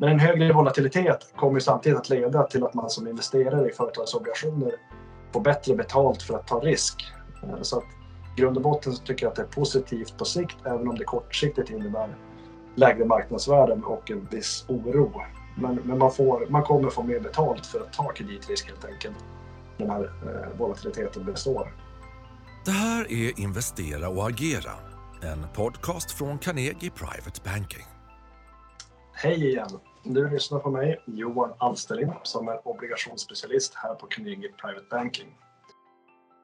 Men en högre volatilitet kommer samtidigt att leda till att man som investerare i företagsobligationer får bättre betalt för att ta risk. Eh, så att i grund och botten så tycker jag att det är positivt på sikt, även om det kortsiktigt innebär lägre marknadsvärden och en viss oro. Men, men man, får, man kommer få mer betalt för att ta kreditrisk helt enkelt. Den här eh, volatiliteten består. Det här är Investera och agera, en podcast från Carnegie Private Banking. Hej igen! Du lyssnar på mig, Johan Alsterlind, som är obligationsspecialist här på Carnegie Private Banking.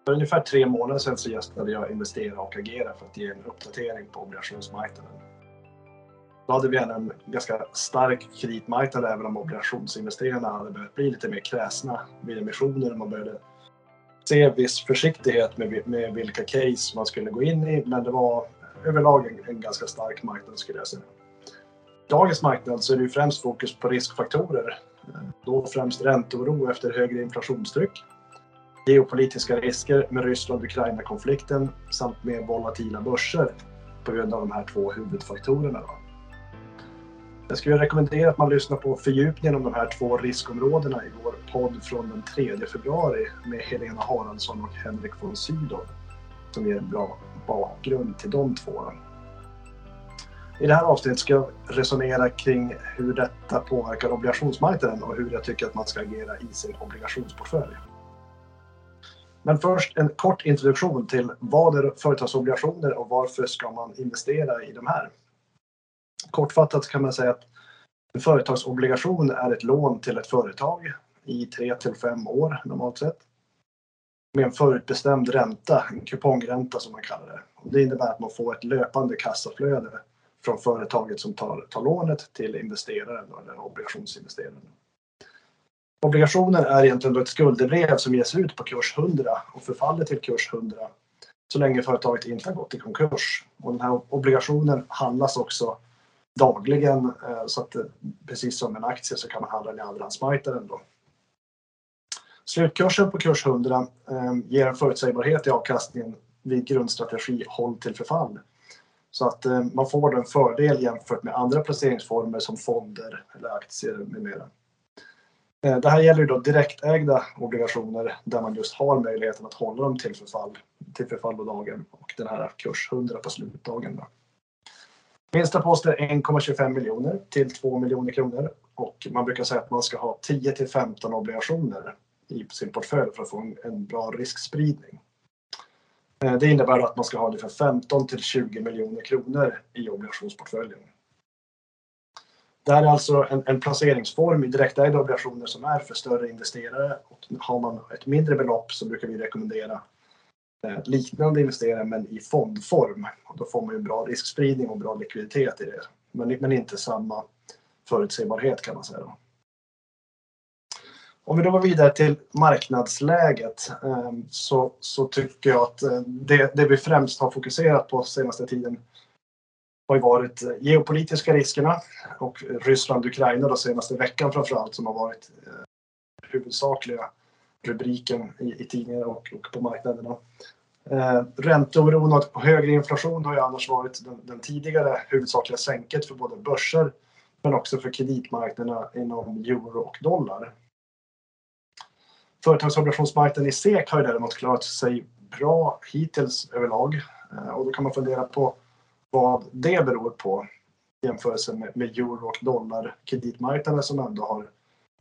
För ungefär tre månader sedan så gästade jag Investera och agera för att ge en uppdatering på obligationsmarknaden. Då hade vi en ganska stark kreditmarknad även om obligationsinvesterarna hade börjat bli lite mer kräsna vid emissioner. Man började se viss försiktighet med, med vilka case man skulle gå in i men det var överlag en, en ganska stark marknad skulle jag säga. Dagens marknad så är det främst fokus på riskfaktorer. Då främst ränteoro efter högre inflationstryck, geopolitiska risker med Ryssland-Ukraina-konflikten samt mer volatila börser på grund av de här två huvudfaktorerna. Då. Jag skulle rekommendera att man lyssnar på fördjupningen om de här två riskområdena i vår podd från den 3 februari med Helena Haraldsson och Henrik von Sydow som ger en bra bakgrund till de två. I det här avsnittet ska jag resonera kring hur detta påverkar obligationsmarknaden och hur jag tycker att man ska agera i sin obligationsportfölj. Men först en kort introduktion till vad är företagsobligationer och varför ska man investera i de här? Kortfattat kan man säga att en företagsobligation är ett lån till ett företag i 3 till 5 år normalt sett. Med en förutbestämd ränta, en kupongränta som man kallar det. Och det innebär att man får ett löpande kassaflöde från företaget som tar, tar lånet till investeraren eller obligationsinvesteraren. Obligationer är egentligen ett skuldebrev som ges ut på kurs 100 och förfaller till kurs 100 så länge företaget inte har gått i konkurs. Och den här obligationen handlas också dagligen eh, så att eh, precis som en aktie så kan man handla den i andrahandsmarknaden. Då. Slutkursen på kurs 100 eh, ger en förutsägbarhet i avkastningen vid grundstrategi håll till förfall. Så att eh, man får en fördel jämfört med andra placeringsformer som fonder eller aktier med mera. Eh, det här gäller ju då direktägda obligationer där man just har möjligheten att hålla dem till förfall, till förfall på dagen och den här kurs 100 på slutdagen. Då. Minsta post är 1,25 miljoner till 2 miljoner kronor och man brukar säga att man ska ha 10 till 15 obligationer i sin portfölj för att få en bra riskspridning. Eh, det innebär att man ska ha ungefär 15 till 20 miljoner kronor i obligationsportföljen. Det här är alltså en, en placeringsform i direktägda obligationer som är för större investerare och har man ett mindre belopp så brukar vi rekommendera Eh, liknande investeringar men i fondform. Och då får man ju bra riskspridning och bra likviditet i det. Men, men inte samma förutsägbarhet kan man säga. Då. Om vi då går vidare till marknadsläget ehm, så, så tycker jag att eh, det, det vi främst har fokuserat på senaste tiden har varit eh, geopolitiska riskerna och Ryssland-Ukraina då senaste veckan framförallt som har varit eh, huvudsakliga rubriken i, i tidningar och, och på marknaderna. Eh, ränteoron och högre inflation har ju annars varit den, den, tidigare huvudsakliga sänket för både börser men också för kreditmarknaderna inom euro och dollar. Företagsobligationsmarknaden i SEK har ju däremot klarat sig bra hittills överlag eh, och då kan man fundera på vad det beror på i jämförelse med, med euro och dollar kreditmarknaden som ändå har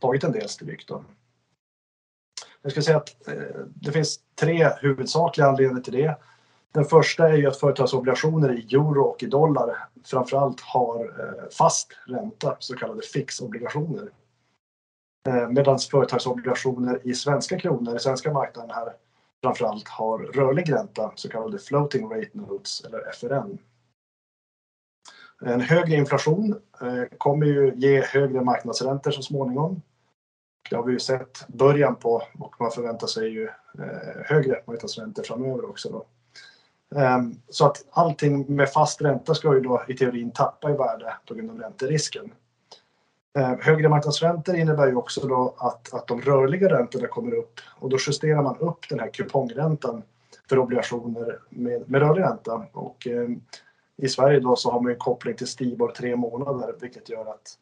tagit en del stryk. Då. Jag ska säga att eh, det finns tre huvudsakliga anledningar till det. Den första är ju att företagsobligationer i euro och i dollar framförallt har eh, fast ränta, så kallade fixobligationer. Eh, medan företagsobligationer i svenska kronor, i svenska marknaden här, framförallt har rörlig ränta, så kallade floating rate notes eller FRN. En högre inflation eh, kommer ju ge högre marknadsräntor så småningom det har vi ju sett början på och man förväntar sig ju eh, högre marknadsräntor framöver också. Då. Ehm, så att allting med fast ränta ska ju då i teorin tappa i värde på grund av ränterisken. Eh, högre marknadsräntor innebär ju också då att, att de rörliga räntorna kommer upp och då justerar man upp den här kupongräntan för obligationer med, med rörlig ränta. Och, eh, I Sverige då så har man en koppling till Stibor tre månader vilket gör att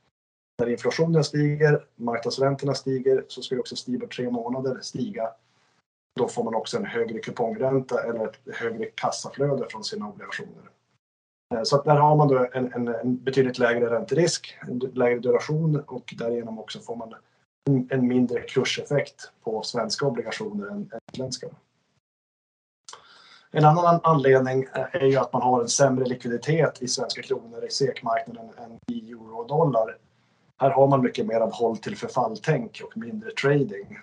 när inflationen stiger, marknadsräntorna stiger, så ska också Stibor tre månader stiga. Då får man också en högre kupongränta eller ett högre kassaflöde från sina obligationer. Eh, så att där har man då en, en, en betydligt lägre ränterisk, en lägre duration och därigenom också får man en, en mindre kurseffekt på svenska obligationer än utländska. En annan anledning eh, är ju att man har en sämre likviditet i svenska kronor i SEK-marknaden än i euro och dollar. Här har man mycket mer av håll till förfalltänk och mindre trading.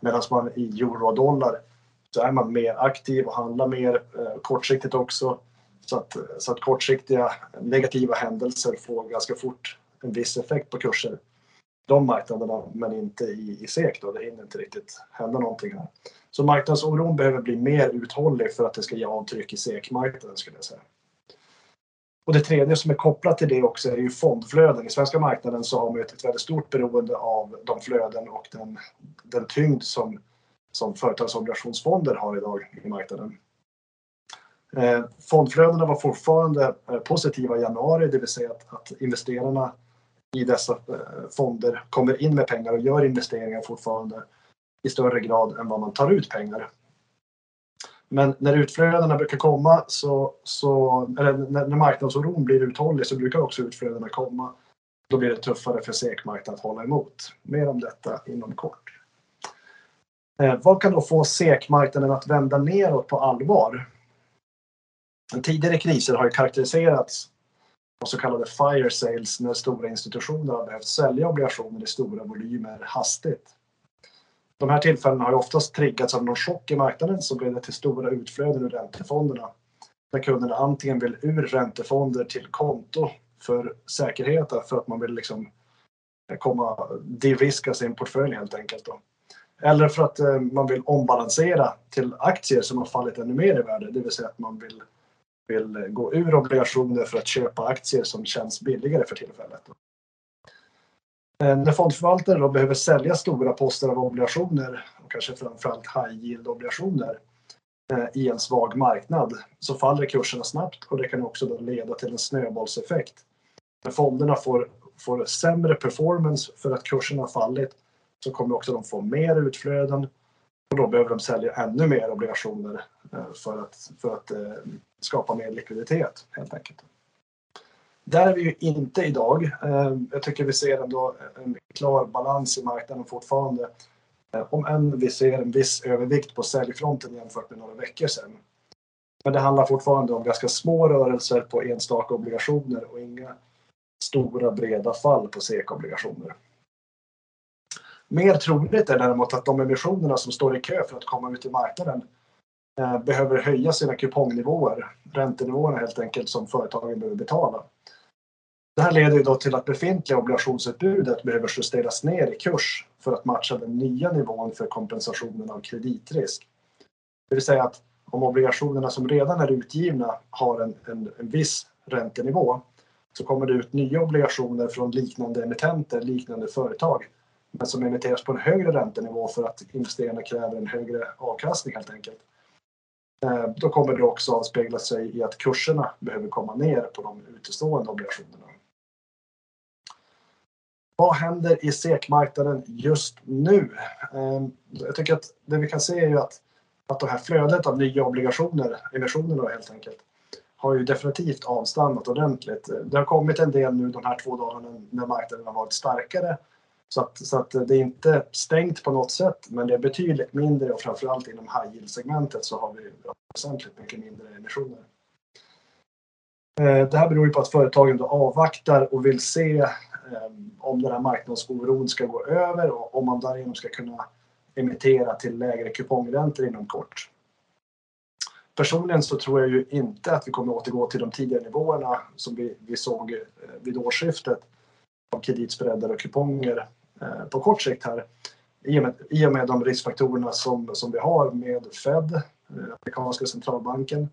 Medan man i euro och dollar så är man mer aktiv och handlar mer eh, kortsiktigt också. Så att, så att kortsiktiga negativa händelser får ganska fort en viss effekt på kurser. De marknaderna, men inte i, i SEK då, det hinner inte riktigt hända någonting här. Så marknadsoron behöver bli mer uthållig för att det ska ge avtryck i SEK-marknaden skulle jag säga. Och det tredje som är kopplat till det också är ju fondflöden. I svenska marknaden så har man ett väldigt stort beroende av de flöden och den, den tyngd som, som företagsobligationsfonder har idag i marknaden. Eh, fondflödena var fortfarande eh, positiva i januari, det vill säga att, att investerarna i dessa eh, fonder kommer in med pengar och gör investeringar fortfarande i större grad än vad man tar ut pengar. Men när utflödena brukar komma så, så eller när, när marknadsoron blir uthållig så brukar också utflödena komma. Då blir det tuffare för SEK-marknaden att hålla emot. Mer om detta inom kort. Eh, vad kan då få SEK-marknaden att vända neråt på allvar? Tidigare kriser har ju karaktäriserats av så kallade fire sales när stora institutioner har behövt sälja obligationer i stora volymer hastigt. De här tillfällena har ju oftast triggats av någon chock i marknaden som leder till stora utflöden ur räntefonderna. Där kunderna antingen vill ur räntefonder till konto för säkerhet för att man vill liksom eh, komma de-riska sin portfölj helt enkelt. Då. Eller för att eh, man vill ombalansera till aktier som har fallit ännu mer i värde, det vill säga att man vill, vill gå ur obligationer för att köpa aktier som känns billigare för tillfället. När fondförvaltare då behöver sälja stora poster av obligationer och kanske framförallt high yield obligationer eh, i en svag marknad så faller kurserna snabbt och det kan också då leda till en snöbollseffekt. När fonderna får, får sämre performance för att kurserna har fallit så kommer också de få mer utflöden och då behöver de sälja ännu mer obligationer Eh, för att, för att eh, skapa mer likviditet helt enkelt. Där är vi ju inte idag. Eh, jag tycker vi ser ändå en klar balans i marknaden fortfarande. Om än vi ser en viss övervikt på säljfronten jämfört med några veckor sedan. Men det handlar fortfarande om ganska små rörelser på enstaka obligationer och inga stora breda fall på SEK-obligationer. Mer troligt är däremot att de emissionerna som står i kö för att komma ut i marknaden Eh, behöver höja sina kupongnivåer, räntenivåerna helt enkelt som företagen behöver betala. Det här leder ju då till att befintliga obligationsutbudet behöver justeras ner i kurs för att matcha den nya nivån för kompensationen av kreditrisk. Det vill säga att om obligationerna som redan är utgivna har en, en, en viss räntenivå så kommer det ut nya obligationer från liknande emittenter, liknande företag men som emitteras på en högre räntenivå för att investerarna kräver en högre avkastning helt enkelt. Eh, då kommer det också avspegla sig i att kurserna behöver komma ner på de utestående obligationerna. Vad händer i SEK-marknaden just nu? Eh, jag tycker att det vi kan se är ju att, att det här flödet av nya obligationer, emissionerna helt enkelt, har ju definitivt avstannat ordentligt. Eh, det har kommit en del nu de här två dagarna när marknaden har varit starkare. Så att, så att det är inte stängt på något sätt, men det är betydligt mindre och framförallt inom high yield-segmentet så har vi väsentligt mycket mindre emissioner. Eh, det här beror ju på att företagen då avvaktar och vill se eh, om den här marknadsoron ska gå över och om man därigenom ska kunna emittera till lägre kupongräntor inom kort. Personligen så tror jag ju inte att vi kommer återgå till de tidigare nivåerna som vi, vi såg eh, vid årsskiftet av kreditspreadar och kuponger Eh, på kort sikt här. I och, med, I och med de riskfaktorerna som, som vi har med Fed, eh, amerikanska centralbanken,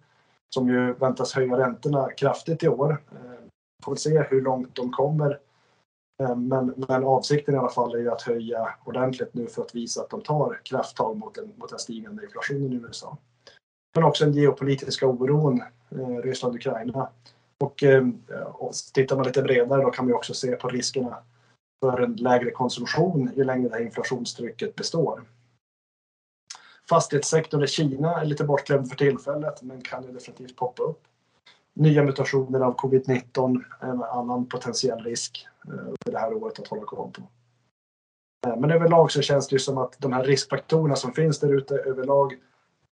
som ju väntas höja räntorna kraftigt i år. Eh, vi Får väl se hur långt de kommer men, men avsikten i alla fall är ju att höja ordentligt nu för att visa att de tar krafttag mot den, mot den stigande inflationen i USA. Men också den geopolitiska oron, eh, Ryssland-Ukraina. Och, eh, och tittar man lite bredare då kan man också se på riskerna för en lägre konsumtion ju längre det här inflationstrycket består. Fastighetssektorn i Kina är lite bortglömd för tillfället men kan ju definitivt poppa upp. Nya mutationer av covid-19 är en annan potentiell risk eh, under det här året att hålla koll på. Eh, men överlag så känns det ju som att de här riskfaktorerna som finns där ute överlag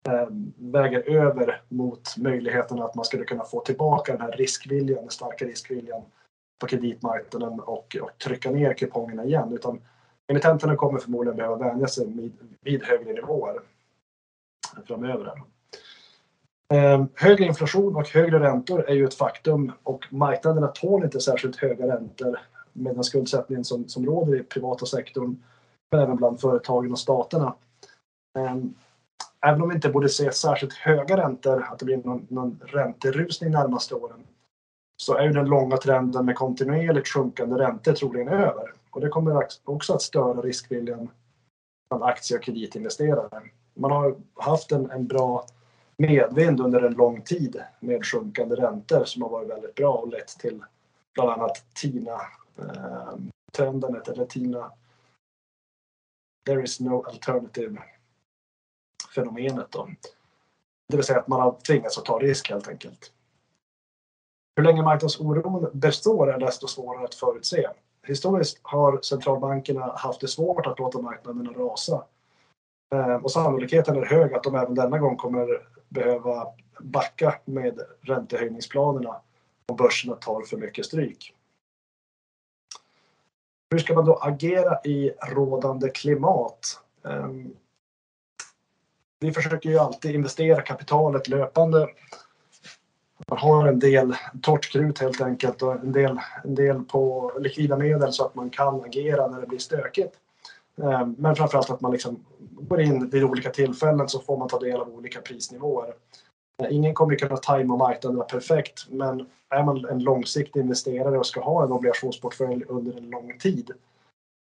eh, väger över mot möjligheten att man skulle kunna få tillbaka den här riskviljan, den starka riskviljan på kreditmarknaden och, och trycka ner kupongerna igen. Utan emittenterna kommer förmodligen behöva vänja sig vid, vid högre nivåer framöver. Eh, högre inflation och högre räntor är ju ett faktum och marknaderna tål inte särskilt höga räntor med den skuldsättningen som, som råder i privata sektorn men även bland företagen och staterna. Eh, även om vi inte borde se särskilt höga räntor, att det blir någon, någon ränterusning närmaste åren, så är ju den långa trenden med kontinuerligt sjunkande räntor troligen över. Och det kommer också att störa riskviljan bland aktie och kreditinvesterare. Man har haft en, en bra medvind under en lång tid med sjunkande räntor som har varit väldigt bra och lett till bland annat TINA-trenden, ehm, eh, eller TINA There is no alternative fenomenet då. Det vill säga att man har tvingats att ta risk helt enkelt. Hur länge marknadsoron består är desto svårare att förutse. Historiskt har centralbankerna haft det svårt att låta marknaderna rasa. Ehm, och sannolikheten är hög att de även denna gång kommer behöva backa med räntehöjningsplanerna om börserna tar för mycket stryk. Hur ska man då agera i rådande klimat? Ehm, vi försöker ju alltid investera kapitalet löpande. Man har en del torrt krut helt enkelt och en del, en del på likvida medel så att man kan agera när det blir stökigt. Eh, men framförallt att man liksom går in vid olika tillfällen så får man ta del av olika prisnivåer. Eh, ingen kommer kunna tajma marknaderna perfekt men är man en långsiktig investerare och ska ha en obligationsportfölj under en lång tid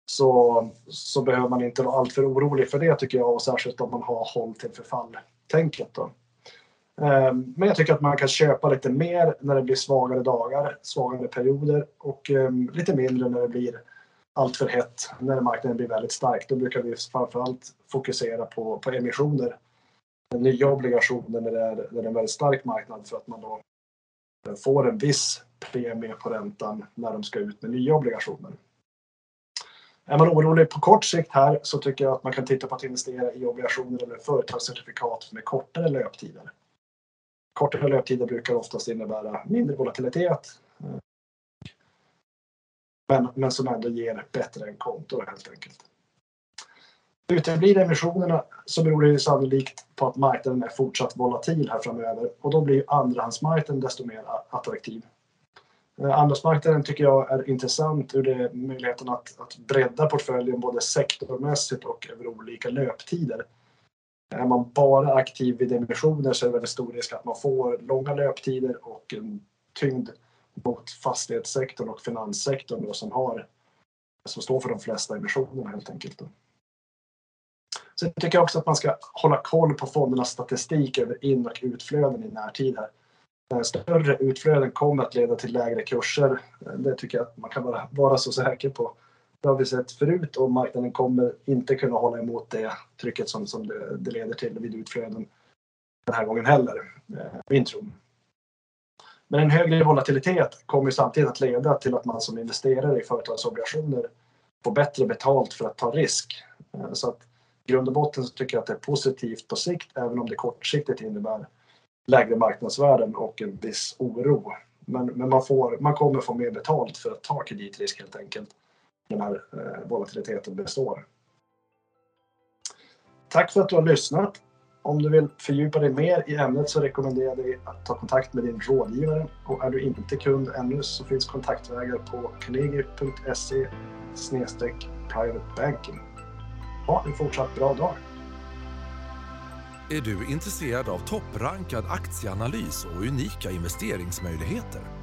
så, så behöver man inte vara alltför orolig för det tycker jag och särskilt om man har håll till förfall-tänket. Ehm, men jag tycker att man kan köpa lite mer när det blir svagare dagar, svagare perioder och ehm, lite mindre när det blir allt för hett när marknaden blir väldigt stark. Då brukar vi framförallt fokusera på, på emissioner. Nya obligationer när det, är, när det är en väldigt stark marknad för att man då får en viss premie på räntan när de ska ut med nya obligationer. Är man orolig på kort sikt här så tycker jag att man kan titta på att investera i obligationer eller företagscertifikat med kortare löptider. Kortare löptider brukar oftast innebära mindre volatilitet, eh, men, men som ändå ger bättre än konto helt enkelt. Uteblir emissionerna så beror det sannolikt på att marknaden är fortsatt volatil här framöver och då blir andrahandsmarknaden desto mer attraktiv. Eh, andrahandsmarknaden tycker jag är intressant ur det möjligheten att, att bredda portföljen både sektormässigt och över olika löptider. Är man bara aktiv vid emissioner så är det väldigt stor risk att man får långa löptider och en tyngd mot fastighetssektorn och finanssektorn då, som, har, som står för de flesta emissionerna helt enkelt. Då. Sen tycker jag också att man ska hålla koll på fondernas statistik över in och utflöden i närtid. Här. Eh, större utflöden kommer att leda till lägre kurser. Eh, det tycker jag att man kan vara, vara så säker på. Det har vi sett förut och marknaden kommer inte kunna hålla emot det trycket som, som det, det leder till vid utflöden den här gången heller, eh, min tro. Men en högre volatilitet kommer samtidigt att leda till att man som investerare i företagsobligationer får bättre betalt för att ta risk. Eh, så att i grund och botten så tycker jag att det är positivt på sikt även om det kortsiktigt innebär lägre marknadsvärden och en viss oro. Men, men man, får, man kommer få mer betalt för att ta kreditrisk helt enkelt. Den här eh, volatiliteten består. Tack för att du har lyssnat. Om du vill fördjupa dig mer i ämnet så rekommenderar jag dig att ta kontakt med din rådgivare och är du inte kund ännu så finns kontaktvägar på carnegie.se privatebanking. Ha en fortsatt bra dag! Är du intresserad av topprankad aktieanalys och unika investeringsmöjligheter?